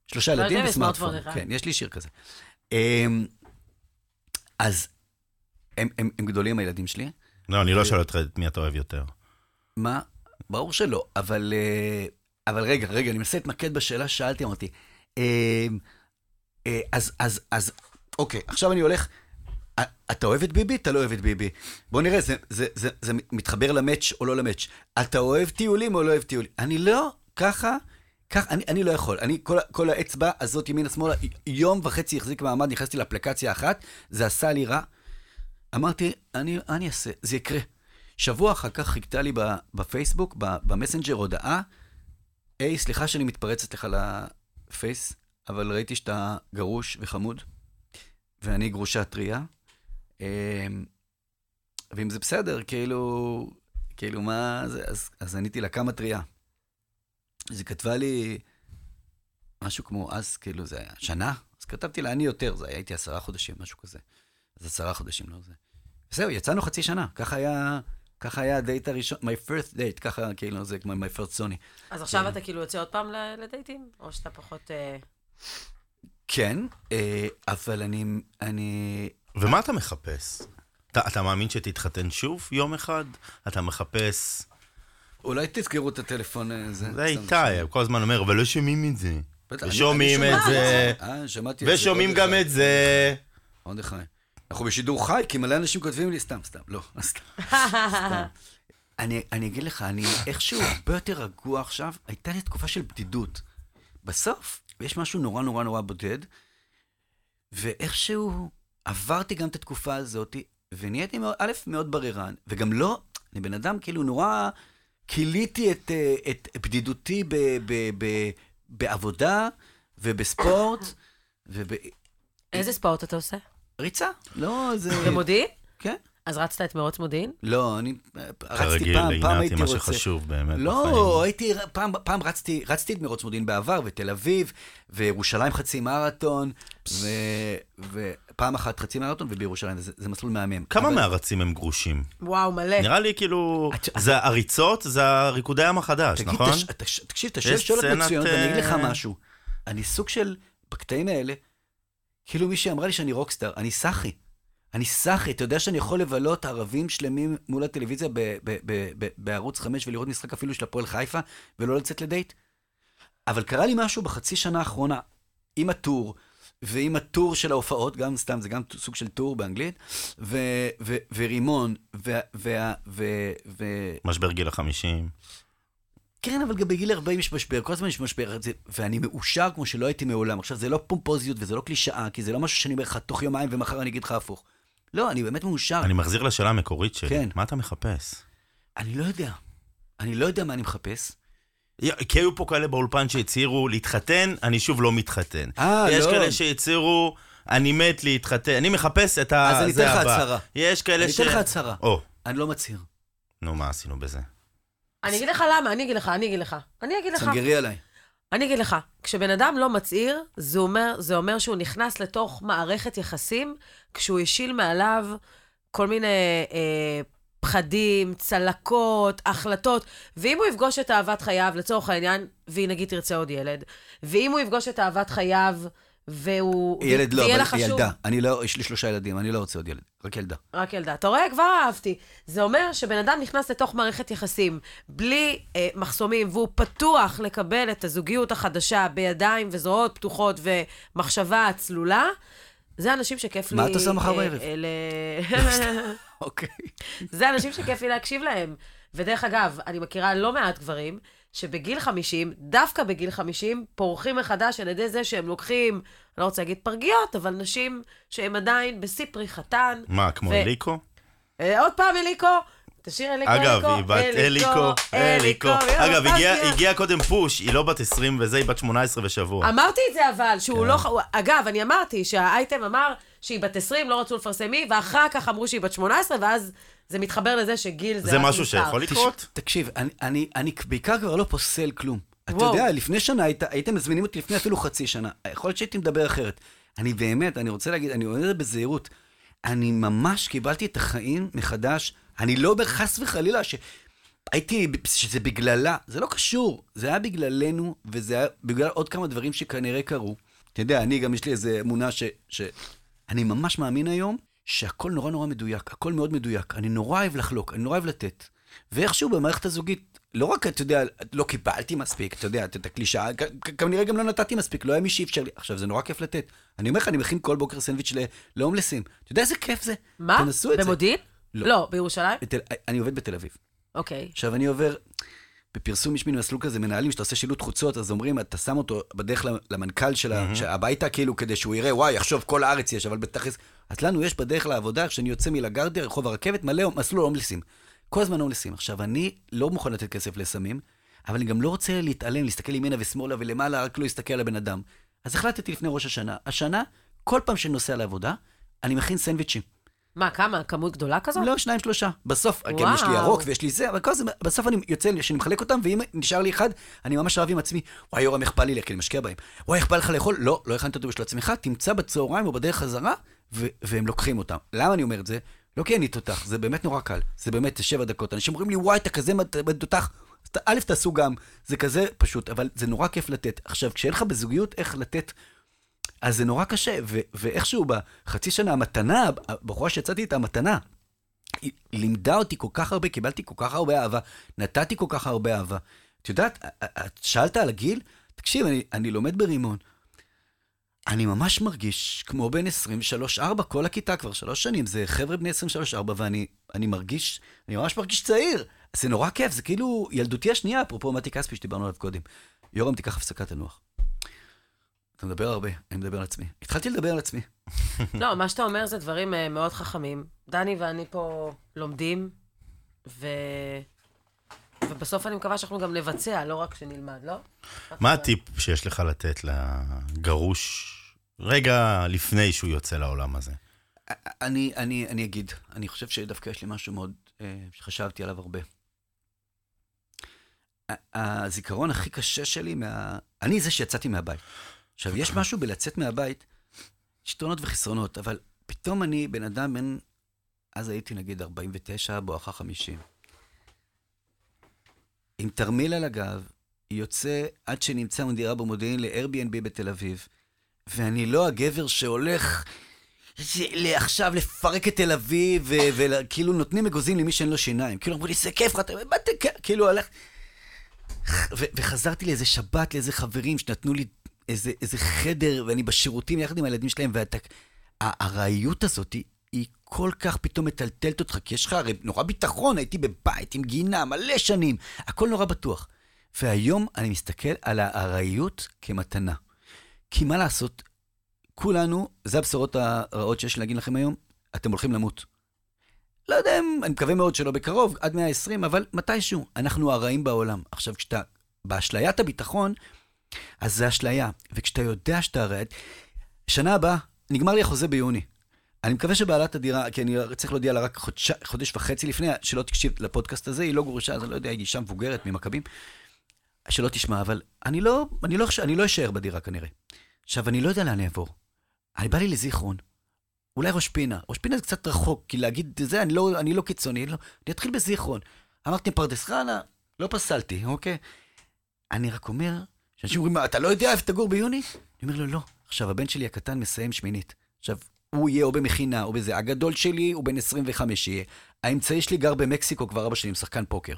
שלושה ילדים ילדים וסמארטפון. אחד. כן, יש לי שיר כזה. אז הם, הם, הם גדולים הילדים שלי. לא, אני לא שואל אותך את מי אתה אוהב יותר. מה? ברור שלא, אבל, אה, אבל רגע, רגע, אני מנסה להתמקד בשאלה ששאלתי, אמרתי. אה, אה, אז, אז, אז, אוקיי, עכשיו אני הולך, אתה אוהב את ביבי? אתה לא אוהב את ביבי. בוא נראה, זה, זה, זה, זה מתחבר למאץ' או לא למאץ'. אתה אוהב טיולים או לא אוהב טיולים? אני לא, ככה, ככה, אני, אני לא יכול. אני, כל, כל האצבע הזאת ימינה-שמאלה, יום וחצי החזיק מעמד, נכנסתי לאפליקציה אחת, זה עשה לי רע. אמרתי, אני, אני אעשה, זה יקרה. שבוע אחר כך חיכתה לי בפייסבוק, במסנג'ר, הודעה, היי, סליחה שאני מתפרצת לך לפייס, אבל ראיתי שאתה גרוש וחמוד, ואני גרושה טריה, אמ, ואם זה בסדר, כאילו, כאילו מה זה, אז, אז עניתי לה כמה טריה. אז היא כתבה לי משהו כמו, אז כאילו זה היה שנה, אז כתבתי לה, אני יותר, זה היה הייתי עשרה חודשים, משהו כזה. אז עשרה חודשים, לא זה. זהו, יצאנו חצי שנה, ככה היה, ככה היה הדייט הראשון, my first date, ככה כאילו זה כמו my first sony. אז עכשיו אתה כאילו יוצא עוד פעם ל- לדייטים? או שאתה פחות... אה, כן, אה, אבל אני, אני, ומה אתה מחפש? אתה, אתה מאמין שתתחתן שוב יום אחד? אתה מחפש אולי תסגרו את הטלפון הזה. זה סתם, איתי, הוא כל הזמן אומר, אבל לא שומעים את זה. ושומעים את זה, אה, זה. ושומעים. גם את זה. מרדכי. אנחנו בשידור חי, כי מלא אנשים כותבים לי, סתם, סתם, לא, [laughs] סתם. אני, אני אגיד לך, אני איכשהו הרבה יותר רגוע עכשיו, הייתה לי תקופה של בדידות. בסוף, יש משהו נורא נורא נורא בודד, ואיכשהו עברתי גם את התקופה הזאת, ונהייתי, א', מאוד בררן, וגם לא, אני בן אדם כאילו נורא, כיליתי את, אה, את בדידותי ב, ב, ב, בעבודה ובספורט, [coughs] ובריצה. איזה ספורט אתה עושה? לא, זה... במודיעין? כן. אז רצת את מרוץ מודיעין? לא, אני אה, רצתי כרגיל, פעם, פעם הייתי עם מה רוצה. שחשוב באמת לא, בחיים. הייתי, פעם, פעם רצתי, רצתי את מרוץ מודיעין בעבר, ותל אביב, וירושלים חצי מרתון, ו, ופעם אחת חצי מרתון, ובירושלים, זה, זה מסלול מהמם. כמה אבל- מהרצים הם גרושים? וואו, מלא. נראה לי כאילו, את- זה הריצות, זה הריקודי עם החדש, תגיד, נכון? תש, תש, תקשיב, אתה שואל יש שאלות מצוינות, ואני אגיד לך אה, משהו. אני סוג של, בקטעים האלה, כאילו מישהי אמרה לי שאני רוקסטאר, אני סאחי. אני סאחי, אתה יודע שאני יכול לבלות ערבים שלמים מול הטלוויזיה ב- ב- ב- בערוץ 5 ולראות משחק אפילו של הפועל חיפה, ולא לצאת לדייט? אבל קרה לי משהו בחצי שנה האחרונה, עם הטור, ועם הטור של ההופעות, גם סתם, זה גם סוג של טור באנגלית, ו- ו- ורימון, ו- וה- ו- ו- משבר גיל החמישים. כן, אבל גם בגיל 40 יש משבר, כל הזמן יש משבר, ואני מאושר כמו שלא הייתי מעולם. עכשיו, זה לא פומפוזיות וזה לא קלישאה, כי זה לא משהו שאני אומר לך תוך יומיים ומחר אני אגיד לך הפוך. לא, אני באמת מאושר. אני מחזיר לשאלה המקורית שלי. כן. מה אתה מחפש? אני לא יודע. אני לא יודע מה אני מחפש. כי היו פה כאלה באולפן שהצהירו להתחתן, אני שוב לא מתחתן. אה, יש לא. כאלה שהצהירו, אני מת להתחתן, אני מחפש את ה... אז אני אתן לך. הצהרה. יש כאלה אני ש... אתן לך הצהרה. או, אני לא מצהיר. נו, מה עשינו בזה? אני אגיד לך למה, אני אגיד לך, אני אגיד לך. אני אגיד לך. צנגרי עליי. אני אגיד לך, כשבן אדם לא מצהיר, זה אומר, זה אומר שהוא נכנס לתוך מערכת יחסים, כשהוא השיל מעליו כל מיני אה, פחדים, צלקות, החלטות, ואם הוא יפגוש את אהבת חייו, לצורך העניין, והיא נגיד תרצה עוד ילד, ואם הוא יפגוש את אהבת חייו, והוא... ילד לא, אבל חשוב- ילדה. אני לא, יש לי שלושה ילדים, אני לא רוצה עוד ילד. רק ילדה. רק ילדה. אתה רואה? כבר אהבתי. זה אומר שבן אדם נכנס לתוך מערכת יחסים בלי אה, מחסומים, והוא פתוח לקבל את הזוגיות החדשה בידיים וזרועות פתוחות ומחשבה צלולה. זה אנשים שכיף לי... מה את עושה מחר אה, בערב? אה, [laughs] אוקיי. זה אנשים שכיף לי להקשיב להם. ודרך אגב, אני מכירה לא מעט גברים שבגיל 50, דווקא בגיל 50, פורחים מחדש על ידי זה שהם לוקחים, אני לא רוצה להגיד פרגיות, אבל נשים שהם עדיין בשיא פריחתן. מה, כמו ו- אליקו? אה, עוד פעם אליקו, תשאיר אליקו, אגב, אליקו, היא בת אליקו, אליקו. אגב, הגיע- הגיע קודם פוש, היא לא בת 20 וזה, היא בת 18 ושבוע. אמרתי את זה אבל, שהוא כן. לא... אגב, אני אמרתי שהאייטם אמר שהיא בת 20, לא רצו לפרסם מי, ואחר כך אמרו שהיא בת 18, ואז זה מתחבר לזה שגיל זה זה רק משהו. שיכול לקרות? תקשיב, אני, אני, אני בעיקר כבר לא פוסל כלום. אתה וואו. יודע, לפני שנה היית, הייתם מזמינים אותי לפני אפילו חצי שנה. יכול להיות שהייתי מדבר אחרת. אני באמת, אני רוצה להגיד, אני אומר את זה בזהירות. אני ממש קיבלתי את החיים מחדש. אני לא אומר חס וחלילה ש... הייתי, שזה בגללה, זה לא קשור. זה היה בגללנו, וזה היה בגלל עוד כמה דברים שכנראה קרו. אתה יודע, אני גם, יש לי איזו אמונה ש... ש... אני ממש מאמין היום שהכל נורא נורא מדויק, הכל מאוד מדויק. אני נורא אוהב לחלוק, אני נורא אוהב לתת. ואיכשהו במערכת הזוגית, לא רק, אתה יודע, לא קיבלתי מספיק, אתה יודע, את הקלישאה, כנראה גם לא נתתי מספיק, לא היה מי שאפשר לי. עכשיו, זה נורא כיף לתת. אני אומר לך, אני מכין כל בוקר סנדוויץ' להומלסים. אתה יודע איזה כיף זה? מה? תנסו את זה. במודיעין? לא. לא, בירושלים? בתל... אני עובד בתל אביב. אוקיי. עכשיו, אני עובר, בפרסום יש מין מסלול כזה, מנהלים, שאתה עושה שילוט חוצות, אז אומרים, אתה שם אותו בדרך למנכ"ל של ה- הביתה, כאילו, כדי שהוא יראה, וואי, עכשיו כל הארץ יש, אבל בתכלס... אז לנו יש בדרך לעבודה, כשאני יוצא מלגרדיה, רחוב הרכבת, מלא מסלול הומלסים. כל הזמן הומלסים. עכשיו, אני לא מוכן לתת כסף לסמים, אבל אני גם לא רוצה להתעלם, להסתכל ימינה ושמאלה ולמעלה, רק לא להסתכל על הבן אדם. אז החלטתי לפני ראש השנה, השנה, כל פעם שאני נוסע לעבודה, אני מכין סנדוויצ'ים. מה, כמה? כמות גדולה כזאת? לא, שניים, שלושה. בסוף, גם יש לי וואו. ירוק ויש לי זה, אבל כל הזמן, בסוף אני יוצא, שאני מחלק אותם, ואם נשאר לי אחד, אני ממש רב עם עצמי. וואי, יורם, איך בא לי, כי אני משקיע בהם. וואי, איך בא לך לאכול? לא, לא הכנת אותו בשביל עצמך, תמצא בצהריים או בדרך חזרה, ו- והם לוקחים אותם. למה אני אומר את זה? לא כי אני תותח, זה באמת נורא קל. זה באמת שבע דקות. אנשים אומרים לי, וואי, אתה כזה תותח. א', תעשו גם, זה כזה פשוט, אבל זה נורא כיף לתת. עכשיו, כשאין לך בזוגיות איך לתת אז זה נורא קשה, ו- ואיכשהו בחצי שנה, המתנה, הבחורה שיצאתי איתה, המתנה, היא לימדה אותי כל כך הרבה, קיבלתי כל כך הרבה אהבה, נתתי כל כך הרבה אהבה. את יודעת, את שאלת על הגיל? תקשיב, אני, אני לומד ברימון. אני ממש מרגיש כמו בן 23-4, כל הכיתה כבר שלוש שנים, זה חבר'ה בני 23-4, ואני אני מרגיש, אני ממש מרגיש צעיר. זה נורא כיף, זה כאילו ילדותי השנייה, אפרופו מתי כספי שדיברנו עליו קודם. יורם, תיקח הפסקת תנוח. אתה מדבר הרבה, אני מדבר על עצמי. התחלתי לדבר על עצמי. לא, מה שאתה אומר זה דברים uh, מאוד חכמים. דני ואני פה לומדים, ו... ובסוף אני מקווה שאנחנו גם נבצע, לא רק שנלמד, לא? מה הטיפ שיש לך לתת לגרוש רגע לפני שהוא יוצא לעולם הזה? אני, אני, אני אגיד, אני חושב שדווקא יש לי משהו מאוד, אה, שחשבתי עליו הרבה. הזיכרון הכי קשה שלי מה... אני זה שיצאתי מהבית. עכשיו, יש משהו בלצאת מהבית, יתרונות וחסרונות, אבל פתאום אני בן אדם בן... אז הייתי נגיד 49, בואכה 50. עם תרמיל על הגב, יוצא עד שנמצא דירה במודיעין ל-Airbnb בתל אביב, ואני לא הגבר שהולך עכשיו לפרק את תל אביב, וכאילו נותנים אגוזים למי שאין לו שיניים. כאילו אמרו לי, זה כיף, אתה כאילו הולך... וחזרתי לאיזה שבת, לאיזה חברים שנתנו לי איזה, איזה חדר, ואני בשירותים יחד עם הילדים שלהם, והארעיות הזאת היא כל כך פתאום מטלטלת אותך, כי יש לך הרי נורא ביטחון, הייתי בבית עם גינה מלא שנים, הכל נורא בטוח. והיום אני מסתכל על הארעיות כמתנה. כי מה לעשות, כולנו, זה הבשורות הרעות שיש להגיד לכם היום, אתם הולכים למות. לא יודע, אני מקווה מאוד שלא בקרוב, עד 120, אבל מתישהו. אנחנו הרעים בעולם. עכשיו, כשאתה באשליית הביטחון, אז זה אשליה. וכשאתה יודע שאתה הרע... שנה הבאה, נגמר לי החוזה ביוני. אני מקווה שבעלת הדירה, כי אני צריך להודיע לה רק חודש, חודש וחצי לפני, שלא תקשיב לפודקאסט הזה, היא לא גרושה, אז אני לא יודע, היא אישה מבוגרת ממכבים, שלא תשמע, אבל אני לא, אני לא, אני לא אשאר בדירה כנראה. עכשיו, אני לא יודע לאן אעבור. אני בא לי לזיכרון, אולי ראש פינה. ראש פינה זה קצת רחוק, כי להגיד זה, אני לא, אני לא קיצוני, אני, לא, אני אתחיל בזיכרון. אמרתי פרדס חנה, לא פסלתי, אוקיי? אני רק אומר, שאנשים אומרים, אתה לא יודע איפה תגור ביוני? אני אומר לו, לא. עכשיו, הבן שלי הקטן מסיים שמינית. עכשיו, הוא יהיה או במכינה או בזה. הגדול שלי הוא בן 25 יהיה. האמצעי שלי גר במקסיקו כבר ארבע שנים, שחקן פוקר.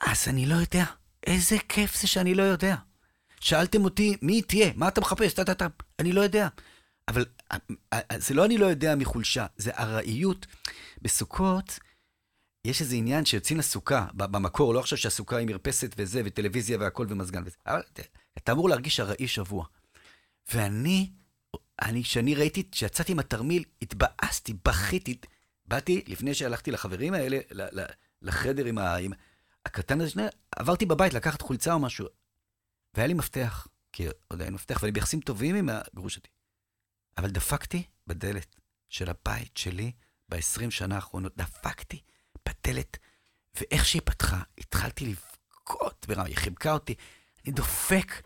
אז אני לא יודע. איזה כיף זה שאני לא יודע. שאלתם אותי, מי תהיה? מה אתה מחפש? טה, טה, טה. אני לא יודע. אבל אה, אה, זה לא אני לא יודע מחולשה, זה ארעיות. בסוכות יש איזה עניין שיוצאים לסוכה, במקור, לא עכשיו שהסוכה היא מרפסת וזה, וטלוויזיה והכל ומזגן וזה, אבל אתה אמור להרגיש ארעי שבוע. ואני, אני, כשאני ראיתי, כשיצאתי עם התרמיל, התבאסתי, בכיתי, באתי, לפני שהלכתי לחברים האלה, לחדר עם, ה, עם הקטן הזה, שני, עברתי בבית לקחת חולצה או משהו, והיה לי מפתח, כי עוד לי מפתח, ואני ביחסים טובים עם הגרושתי. אבל דפקתי בדלת של הבית שלי ב-20 שנה האחרונות, דפקתי בדלת, ואיך שהיא פתחה, התחלתי לבכות, היא חיבקה אותי, אני דופק,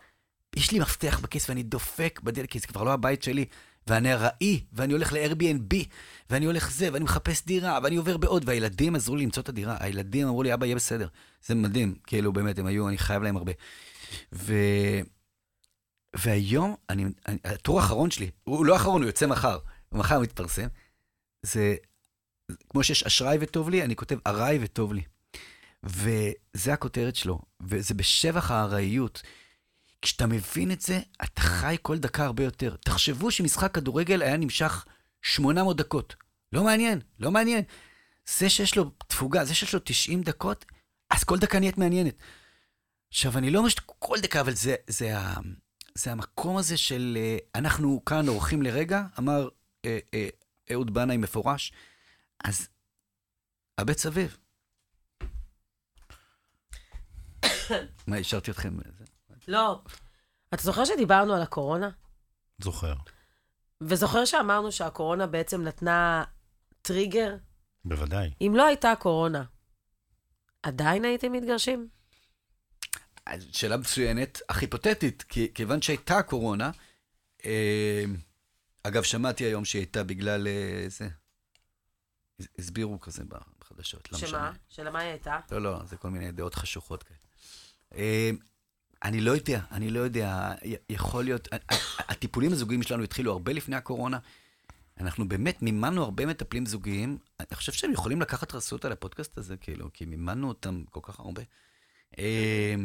יש לי מפתח בכיס ואני דופק בדלת, כי זה כבר לא הבית שלי, ואני ארעי, ואני הולך ל-Airbnb, ואני הולך זה, ואני מחפש דירה, ואני עובר בעוד, והילדים עזרו לי למצוא את הדירה. הילדים אמרו לי, אבא, יהיה בסדר. זה מדהים, כאילו, באמת, הם היו, אני חייב להם הרבה. ו... והיום, אני, אני, הטור האחרון שלי, הוא לא אחרון, הוא יוצא מחר, מחר מתפרסם, זה, כמו שיש אשראי וטוב לי, אני כותב ארעי וטוב לי. וזה הכותרת שלו, וזה בשבח הארעיות. כשאתה מבין את זה, אתה חי כל דקה הרבה יותר. תחשבו שמשחק כדורגל היה נמשך 800 דקות. לא מעניין, לא מעניין. זה שיש לו תפוגה, זה שיש לו 90 דקות, אז כל דקה נהיית מעניינת. עכשיו, אני לא אומר שכל דקה, אבל זה, זה, ה, זה המקום הזה של אה, אנחנו כאן אורחים לרגע, אמר אה, אה, אהוד בנאי מפורש, אז הבט סביב. מה, השארתי אתכם? לא. אתה זוכר שדיברנו על הקורונה? זוכר. וזוכר שאמרנו שהקורונה בעצם נתנה טריגר? בוודאי. אם לא הייתה קורונה, עדיין הייתם מתגרשים? שאלה מצוינת, אך היפותטית, כי, כיוון שהייתה קורונה, אה, אגב, שמעתי היום שהיא הייתה בגלל אה, זה. הסבירו כזה בחדשות, לא שמה? משנה. שלמה היא הייתה? לא, לא, זה כל מיני דעות חשוכות כאלה. אה, אני לא יודע, אני לא יודע, יכול להיות, הטיפולים הזוגיים שלנו התחילו הרבה לפני הקורונה. אנחנו באמת מימנו הרבה מטפלים זוגיים. אני חושב שהם יכולים לקחת רסות על הפודקאסט הזה, כאילו, כי מימנו אותם כל כך הרבה. אה,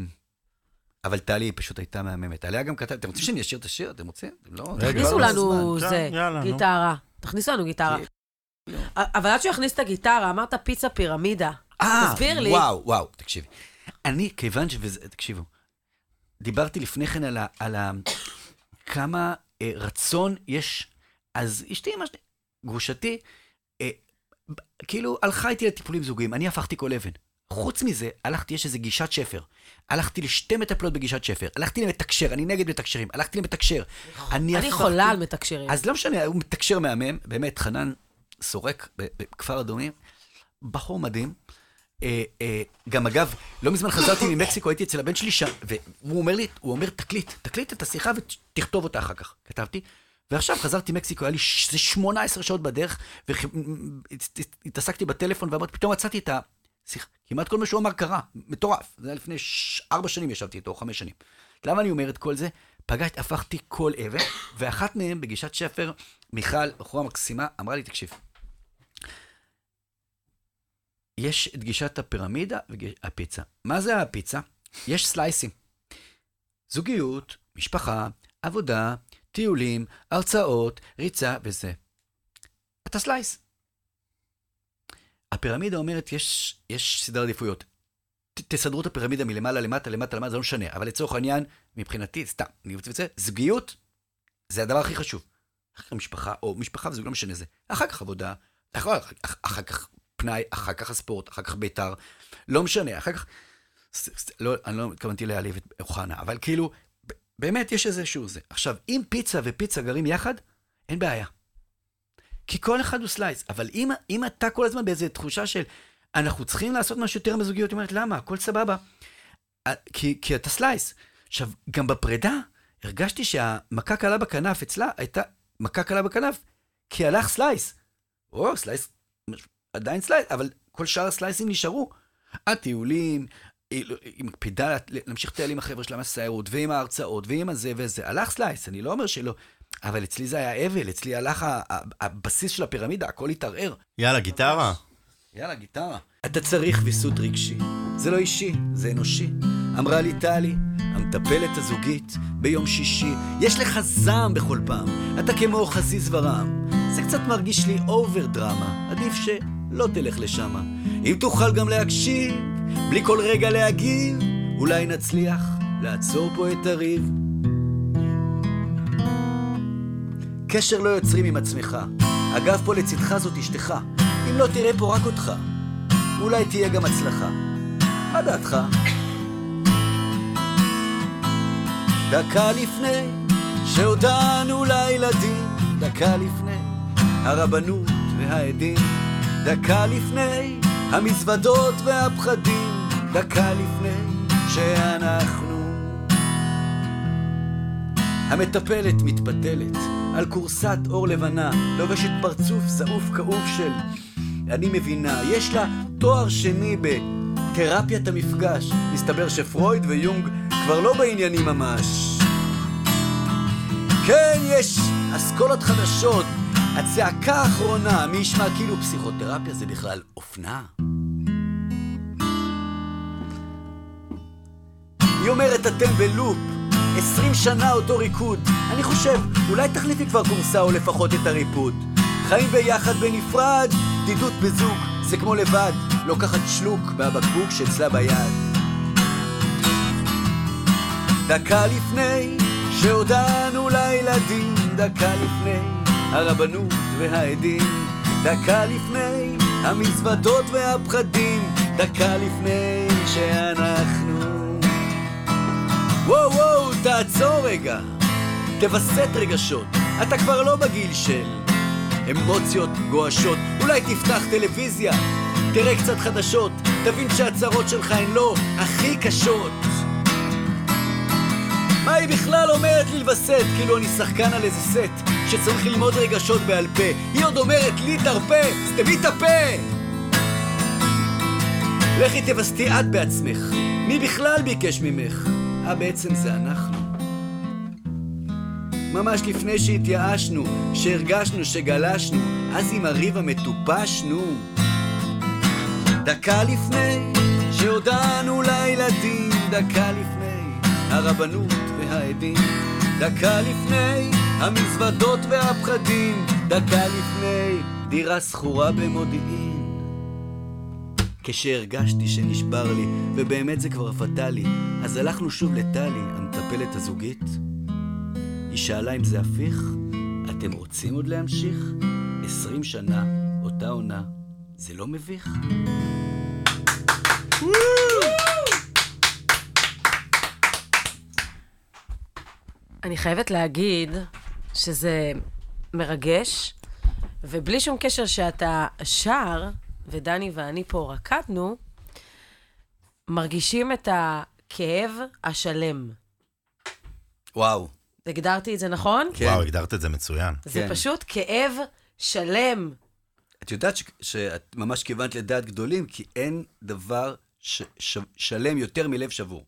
אבל טלי פשוט הייתה מהממת. עליה גם כתב, אתם רוצים שאני אשיר את השיר? אתם רוצים? אתם לא... תכניסו לא לנו זמן. זה. גיטרה. תכניסו לנו גיטרה. כן. אבל עד שהוא יכניס את הגיטרה, אמרת פיצה פירמידה. אה, תסביר לי. וואו, וואו, תקשיבי. אני, כיוון שזה, תקשיבו, דיברתי לפני כן על, ה, על ה, כמה אה, רצון יש, אז אשתי, מה ש... גרושתי, אה, כאילו הלכה איתי לטיפולים זוגיים, אני הפכתי כל אבן. חוץ מזה, הלכתי, יש איזה גישת שפר. הלכתי לשתי מטפלות בגישת שפר. הלכתי למתקשר, אני נגד מתקשרים. הלכתי למתקשר. אני אני הפכתי- חולה על מתקשרים. אז לא משנה, הוא מתקשר מהמם, באמת, חנן סורק בכפר אדומים, בחור מדהים. אה, אה, גם אגב, לא מזמן חזרתי [laughs] ממקסיקו, הייתי אצל הבן שלי שם, והוא אומר לי, הוא אומר, תקליט, תקליט את השיחה ותכתוב אותה אחר כך. כתבתי, ועכשיו חזרתי ממקסיקו, היה לי ש- זה 18 שעות בדרך, והתעסקתי בטלפון, ואמרתי, פתאום מצאתי את השיחה. כמעט כל מה שהוא אמר קרה, מטורף. זה היה לפני ש- ארבע שנים ישבתי איתו, או חמש שנים. למה אני אומר את כל זה? פגשתי, הפכתי כל אבן, ואחת מהן, בגישת שפר, מיכל, בחורה מקסימה, אמרה לי, תקשיב, יש את גישת הפירמידה והפיצה. מה זה הפיצה? יש סלייסים. זוגיות, משפחה, עבודה, טיולים, הרצאות, ריצה וזה. אתה סלייס. הפירמידה אומרת, יש, יש סדר עדיפויות. תסדרו את הפירמידה מלמעלה למטה, למטה למטה, זה לא משנה. אבל לצורך העניין, מבחינתי, סתם, אני רוצה לציין, זוגיות, זה הדבר הכי חשוב. אחר כך משפחה, או משפחה וזוג, לא משנה זה. אחר כך עבודה, אחר, אחר, אחר כך פנאי, אחר כך הספורט, אחר כך בית"ר, לא משנה, אחר כך... ס, ס, לא, אני לא התכוונתי להעליב את אוחנה, אבל כאילו, באמת יש איזשהו זה. עכשיו, אם פיצה ופיצה גרים יחד, אין בעיה. כי כל אחד הוא סלייס, אבל אם, אם אתה כל הזמן באיזו תחושה של אנחנו צריכים לעשות משהו יותר מזוגיות, היא אומרת, למה? הכל סבבה. כי, כי אתה slice. עכשיו, גם בפרידה, הרגשתי שהמכה קלה בכנף אצלה הייתה מכה קלה בכנף, כי הלך slice. או, slice, עדיין slice, אבל כל שאר הסלייסים נשארו. הטיולים, היא מקפידה להמשיך לטייל עם החבר'ה שלה מהסיירות, ועם ההרצאות, ועם הזה וזה. הלך slice, אני לא אומר שלא. אבל אצלי זה היה אבל, אצלי הלך הבסיס של הפירמידה, הכל התערער. יאללה, גיטרה. יאללה, גיטרה. אתה צריך ויסות רגשי. זה לא אישי, זה אנושי. אמרה לי טלי, המטפלת הזוגית, ביום שישי. יש לך זעם בכל פעם, אתה כמו חזיז ורם. זה קצת מרגיש לי אובר דרמה, עדיף שלא תלך לשמה. אם תוכל גם להקשיב, בלי כל רגע להגיב, אולי נצליח לעצור פה את הריב. קשר לא יוצרים עם עצמך. הגב פה לצדך זאת אשתך. אם לא תראה פה רק אותך, אולי תהיה גם הצלחה. מה דעתך? דקה לפני שהודענו לילדים, דקה לפני הרבנות והעדים, דקה לפני המזוודות והפחדים, דקה לפני שאנחנו המטפלת מתפתלת על כורסת אור לבנה, לובשת פרצוף זעוף כאוב של אני מבינה, יש לה תואר שני בתרפיית המפגש. מסתבר שפרויד ויונג כבר לא בעניינים ממש. כן, יש אסכולות חדשות. הצעקה האחרונה, מי ישמע כאילו פסיכותרפיה זה בכלל אופנה? היא אומרת אתם בלופ, עשרים שנה אותו ריקוד. אני חושב, אולי תחליפי כבר כורסה או לפחות את הריפוד. חיים ביחד בנפרד, בדידות בזוג, זה כמו לבד, לוקחת שלוק מהבקבוק שאצלה ביד. דקה לפני שהודענו לילדים, דקה לפני הרבנות והעדים, דקה לפני המזוודות והפחדים, דקה לפני שאנחנו... וואו וואו, תעצור רגע, תווסת רגשות, אתה כבר לא בגיל של אמוציות גועשות, אולי תפתח טלוויזיה, תראה קצת חדשות, תבין שהצרות שלך הן לא הכי קשות. מה היא בכלל אומרת לי לווסת? כאילו אני שחקן על איזה סט שצריך ללמוד רגשות בעל פה. היא עוד אומרת לי תרפה, סתמי את הפה! לכי תווסתי את בעצמך. מי בכלל ביקש ממך? אה, בעצם זה אנחנו. ממש לפני שהתייאשנו, שהרגשנו שגלשנו, אז עם הריב המטופש, נו. דקה לפני שהודענו לילדים, דקה לפני הרבנות והעדים, דקה לפני המזוודות והפחדים, דקה לפני דירה שכורה במודיעין. כשהרגשתי שנשבר לי, ובאמת זה כבר פטאלי, אז הלכנו שוב לטלי, המטפלת הזוגית. היא שאלה אם זה הפיך, אתם רוצים עוד להמשיך? עשרים שנה, אותה עונה, זה לא מביך? אני חייבת להגיד שזה מרגש, ובלי שום קשר שאתה שר, ודני ואני פה רקדנו, מרגישים את הכאב השלם. וואו. הגדרתי את זה נכון? כן. וואו, הגדרת את זה מצוין. זה כן. פשוט כאב שלם. את יודעת ש- שאת ממש כיוונת לדעת גדולים, כי אין דבר ש- ש- שלם יותר מלב שבור.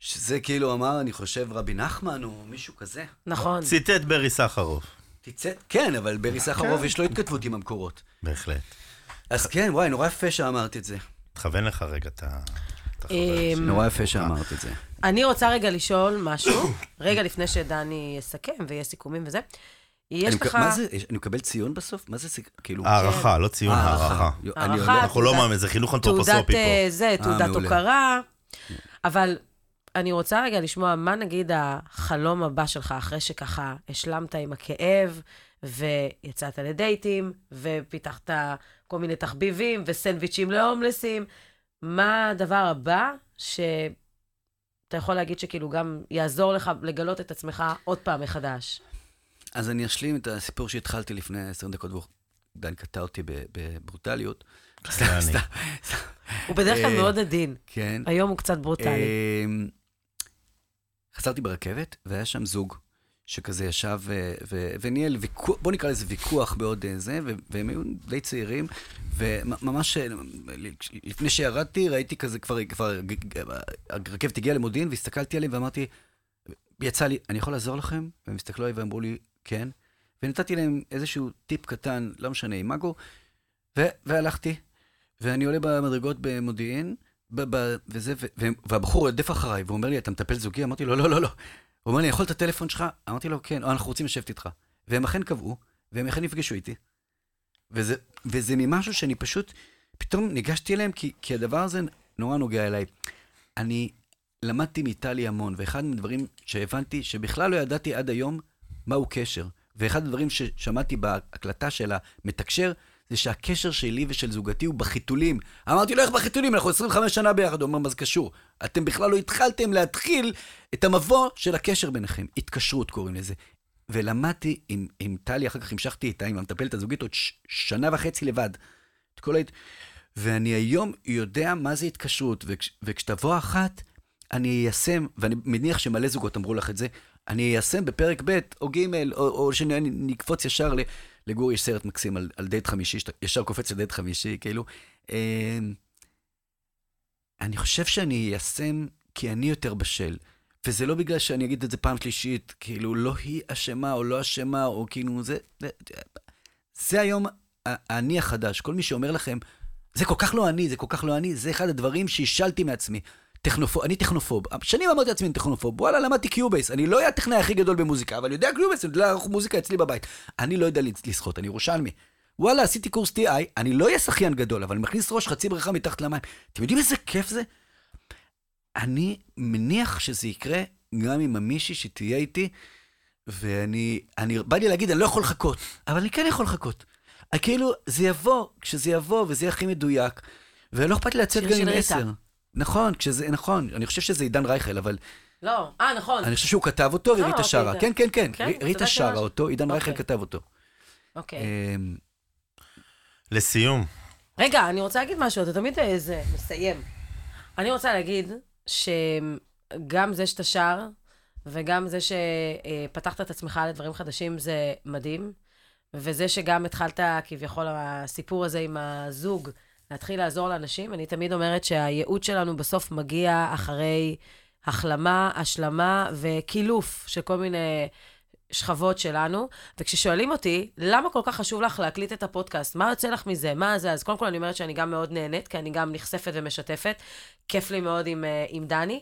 שזה כאילו אמר, אני חושב, רבי נחמן או מישהו כזה. נכון. ציטט ברי סחרוף, תצא, כן, אבל ברי סחרוף יש לו התכתבות עם המקורות. בהחלט. אז כן, וואי, נורא יפה שאמרת את זה. תכוון לך רגע את ה... אמ. נורא יפה שאמרת את זה. אני רוצה רגע לשאול משהו, [coughs] רגע לפני שדני יסכם ויהיה סיכומים וזה. יש לך... מה זה, אני מקבל ציון בסוף? מה זה, סיק- כאילו... הערכה, לא ציון, הערכה. יו, הערכה, הולך- אנחנו לא תעודת- מאמין, זה חינוך תעודת אנתרופוסופי אה, פה. זה, תעודת. הוקרה. אבל אני רוצה רגע לשמוע מה נגיד החלום הבא שלך, אחרי שככה השלמת עם הכאב, ויצאת לדייטים, ופיתחת כל מיני תחביבים, וסנדוויצ'ים להומלסים. מה הדבר הבא שאתה יכול להגיד שכאילו גם יעזור לך לגלות את עצמך עוד פעם מחדש? אז אני אשלים את הסיפור שהתחלתי לפני עשר דקות, ודן קטע אותי בברוטליות. סתם. סתם. הוא בדרך כלל אה, מאוד עדין. כן. היום הוא קצת ברוטלי. חזרתי ברכבת, והיה שם זוג שכזה ישב ו- ו- וניהל ויכוח, בוא נקרא לזה ויכוח בעוד אה, זה, ו- והם היו די צעירים, וממש אה, לפני שירדתי, ראיתי כזה כבר, כבר הרכבת הגיעה למודיעין, והסתכלתי עליהם ואמרתי, יצא לי, אני יכול לעזור לכם? והם הסתכלו עליי ואמרו לי, כן. ונתתי להם איזשהו טיפ קטן, לא משנה, עם מגו, ו- והלכתי, ואני עולה במדרגות במודיעין, וזה, והבחור רדף אחריי, והוא אומר לי, אתה מטפל זוגי? אמרתי לו, לא, לא, לא. הוא אומר לי, יכול את הטלפון שלך? אמרתי לו, כן, או אנחנו רוצים לשבת איתך. והם אכן קבעו, והם אכן נפגשו איתי. וזה, וזה ממשהו שאני פשוט, פתאום ניגשתי אליהם, כי, כי הדבר הזה נורא נוגע אליי. אני למדתי מאיטליה המון, ואחד מהדברים שהבנתי, שבכלל לא ידעתי עד היום, מהו קשר. ואחד הדברים ששמעתי בהקלטה של המתקשר, זה שהקשר שלי ושל זוגתי הוא בחיתולים. אמרתי לו, איך בחיתולים? אנחנו 25 שנה ביחד. הוא אומר, מה זה קשור? אתם בכלל לא התחלתם להתחיל את המבוא של הקשר ביניכם. התקשרות קוראים לזה. ולמדתי עם, עם טלי, אחר כך המשכתי איתה, עם המטפלת הזוגית, עוד ש- שנה וחצי לבד. את כל ההת... ואני היום יודע מה זה התקשרות, וכש, וכשתבוא אחת, אני איישם, ואני מניח שמלא זוגות אמרו לך את זה, אני איישם בפרק ב' או ג', או, או שנקפוץ ישר ל... לגור יש סרט מקסים על, על דייט חמישי, שאתה ישר קופץ לדייט חמישי, כאילו. אה, אני חושב שאני איישם כי אני יותר בשל. וזה לא בגלל שאני אגיד את זה פעם שלישית, כאילו, לא היא אשמה או לא אשמה, או כאילו, זה... זה, היום האני החדש. כל מי שאומר לכם, זה כל כך לא אני, זה כל כך לא אני, זה אחד הדברים שהשלתי מעצמי. טכנופוב, אני טכנופוב. שנים אמרתי לעצמי אני טכנופוב. וואלה, למדתי Cubase. אני לא אהיה הטכנאי הכי גדול במוזיקה, אבל יודע Cubase, אני יודע לערוך מוזיקה אצלי בבית. אני לא יודע לשחות, אני ירושלמי. וואלה, עשיתי קורס TI, אני לא אהיה שחיין גדול, אבל אני מכניס ראש חצי בריכה מתחת למים. אתם יודעים איזה כיף זה? אני מניח שזה יקרה גם עם המישהי שתהיה איתי, ואני, אני, בא לי להגיד, אני לא יכול לחכות, אבל אני כן יכול לחכות. כאילו, זה יבוא, כשזה יבוא, וזה יהיה הכי מדויק, ולא אכפת לי לצאת גם עם. עשר. נכון, כשזה, נכון, אני חושב שזה עידן רייכל, אבל לא, אה, נכון. אני חושב שהוא כתב אותו אה, וריטה אוקיי, שרה. זה- כן, כן, כן, כן? ריטה שרה. אותו, עידן רייכל אוקיי. כתב אותו. אוקיי. אמ, לסיום, רגע, אני רוצה להגיד משהו, אתה תמיד איזה מסיים. אני רוצה להגיד שגם זה שאתה שר, וגם זה שפתחת את עצמך לדברים חדשים, זה מדהים. וזה שגם התחלת, כביכול, הסיפור הזה עם הזוג, להתחיל לעזור לאנשים, אני תמיד אומרת שהייעוד שלנו בסוף מגיע אחרי החלמה, השלמה וקילוף של כל מיני שכבות שלנו. וכששואלים אותי, למה כל כך חשוב לך להקליט את הפודקאסט? מה יוצא לך מזה? מה זה? אז קודם כל אני אומרת שאני גם מאוד נהנית, כי אני גם נחשפת ומשתפת. כיף לי מאוד עם, אה, עם דני.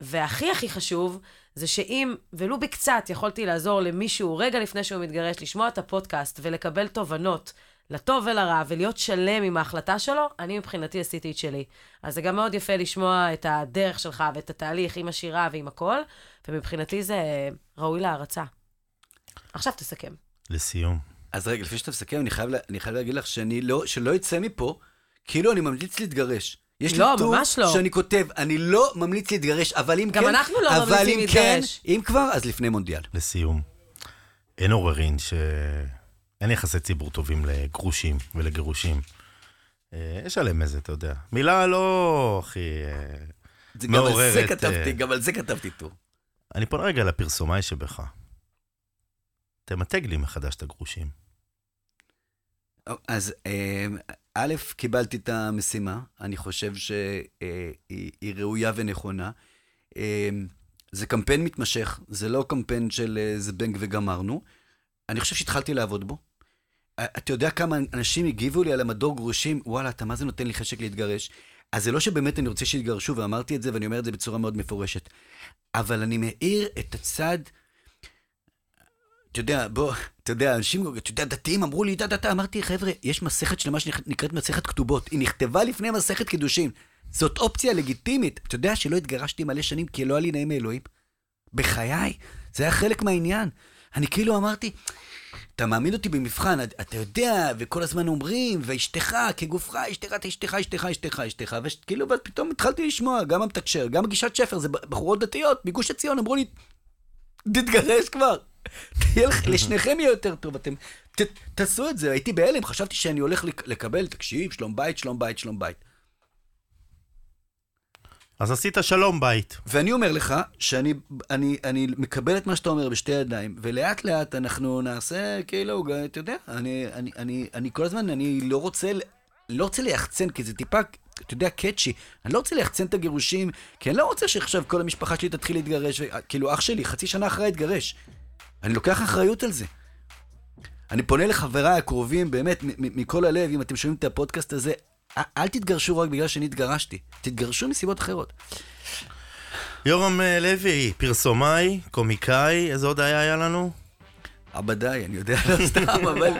והכי הכי חשוב, זה שאם, ולו בקצת, יכולתי לעזור למישהו רגע לפני שהוא מתגרש, לשמוע את הפודקאסט ולקבל תובנות, לטוב ולרע, ולהיות שלם עם ההחלטה שלו, אני מבחינתי עשיתי את שלי. אז זה גם מאוד יפה לשמוע את הדרך שלך ואת התהליך עם השירה ועם הכל, ומבחינתי זה ראוי להערצה. עכשיו תסכם. לסיום. אז רגע, לפני שאתה מסכם, אני חייב, לה- אני חייב להגיד לך שאני לא, שלא יצא מפה, כאילו אני ממליץ להתגרש. יש לי לא, טור ממש לא. שאני כותב, אני לא ממליץ להתגרש, אבל אם גם כן... אנחנו לא אבל ממליצים אם כן, להתגרש. אם כבר, אז לפני מונדיאל. לסיום. אין עוררין שאין יחסי ציבור טובים לגרושים ולגירושים. אה, יש עליהם איזה, אתה יודע, מילה לא הכי... אה, זה גם על זה מעוררת, כתבתי, אה, גם על זה כתבתי טור. אני פונה רגע לפרסומאי שבך. תמתג לי מחדש את הגרושים. אז אה, א', קיבלתי את המשימה, אני חושב שהיא היא ראויה ונכונה. אה, זה קמפיין מתמשך, זה לא קמפיין של אה, זבנג וגמרנו. אני חושב שהתחלתי לעבוד בו. אתה יודע כמה אנשים הגיבו לי על המדור גרושים, וואלה, אתה מה זה נותן לי חשק להתגרש? אז זה לא שבאמת אני רוצה שיתגרשו, ואמרתי את זה, ואני אומר את זה בצורה מאוד מפורשת. אבל אני מאיר את הצד... אתה יודע, בוא, אתה יודע, אנשים, אתה יודע, דתיים אמרו לי, דה, דה, דה, אמרתי, חבר'ה, יש מסכת שלמה שנקראת מסכת כתובות. היא נכתבה לפני מסכת קידושין. זאת אופציה לגיטימית. אתה יודע שלא התגרשתי מלא שנים כי לא היה לי נעים מאלוהים? בחיי, זה היה חלק מהעניין. אני כאילו אמרתי, אתה מעמיד אותי במבחן, אתה יודע, וכל הזמן אומרים, ואשתך, כגופך, אשתך, אשתך, אשתך, אשתך, אשתך, וכאילו, ופתאום התחלתי לשמוע, גם המתקשר, גם הגישת שפר, זה בחורות דתיות, מגוש עציון, אמרו לי, תתגרש כבר. תהיה לך, [laughs] לשניכם יהיה יותר טוב, אתם, ת, תעשו את זה. הייתי בהלם, חשבתי שאני הולך לק- לקבל, תקשיב, שלום בית, שלום בית, שלום בית. אז עשית שלום בית. ואני אומר לך שאני אני, אני מקבל את מה שאתה אומר בשתי ידיים, ולאט לאט אנחנו נעשה, כאילו, אתה יודע, אני, אני, אני, אני כל הזמן, אני לא רוצה, לא רוצה ליחצן, כי זה טיפה, אתה יודע, קאצ'י. אני לא רוצה ליחצן את הגירושים, כי אני לא רוצה שעכשיו כל המשפחה שלי תתחיל להתגרש, כאילו, אח שלי, חצי שנה אחרי התגרש. אני לוקח אחריות על זה. אני פונה לחבריי הקרובים, באמת, מכל הלב, אם אתם שומעים את הפודקאסט הזה, אל תתגרשו רק בגלל שאני התגרשתי. תתגרשו מסיבות אחרות. יורם אה, לוי, פרסומאי, קומיקאי, איזה עוד היה היה לנו? עבדיי, אני יודע, לא סתם, [laughs] אבל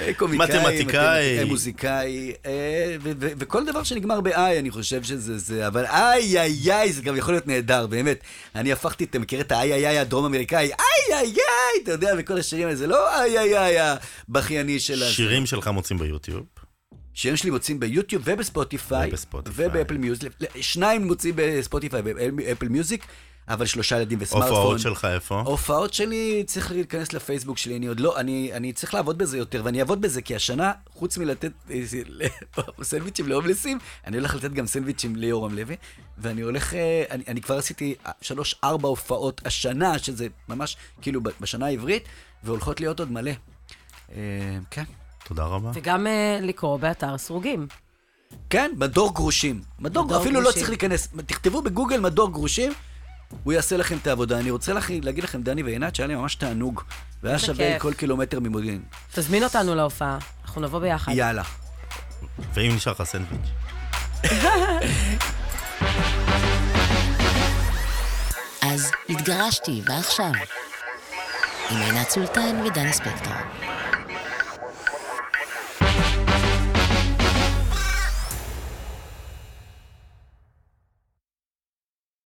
אה, קומיקאי, מתמטיקאי. מוזיקאי, אה, וכל דבר שנגמר ב-איי, אני חושב שזה זה, אבל איי, איי, איי, זה גם יכול להיות נהדר, באמת. אני הפכתי, אתה מכיר את האיי, איי, איי, הדרום אמריקאי, איי, איי, איי, אתה יודע, וכל השירים האלה, זה לא איי, איי, איי, הבכייני של. שירים שלך מוצאים ביוטיוב. שירים שלי מוצאים ביוטיוב ובספוטיפיי, ובספוטיפיי. ובאפל מיוזיק, שניים מוצאים בספוטיפיי ובאפל מיוזיק, אבל שלושה ילדים וסמארטפון. הופעות שלך איפה? ההופעות שלי, צריך להיכנס לפייסבוק שלי, אני עוד לא, אני, אני צריך לעבוד בזה יותר, ואני אעבוד בזה, כי השנה, חוץ מלתת [laughs] סנדוויצ'ים להומלסים, אני הולך לתת גם סנדוויצ'ים ליורם לוי, ואני הולך, אה, אני, אני כבר עשיתי אה, שלוש-ארבע הופעות השנה, שזה ממש כאילו בשנה העברית, והולכות להיות עוד מלא. אה, כן. תודה רבה. וגם אה, לקרוא באתר סרוגים. כן, מדור גרושים. מדור, מדור אפילו לא גרושים. צריך להיכנס. תכתבו בגוגל מדור גרושים, הוא יעשה לכם את העבודה. אני רוצה לך, להגיד לכם, דני ועינת, שהיה לי ממש תענוג. והיה שווה כיף. כל קילומטר ממודיעין. תזמין אותנו להופעה, אנחנו נבוא ביחד. יאללה. ואם נשאר לך סנדוויץ'. [laughs] אז התגרשתי, ועכשיו? עם עינת סולטן ודני ספקטור.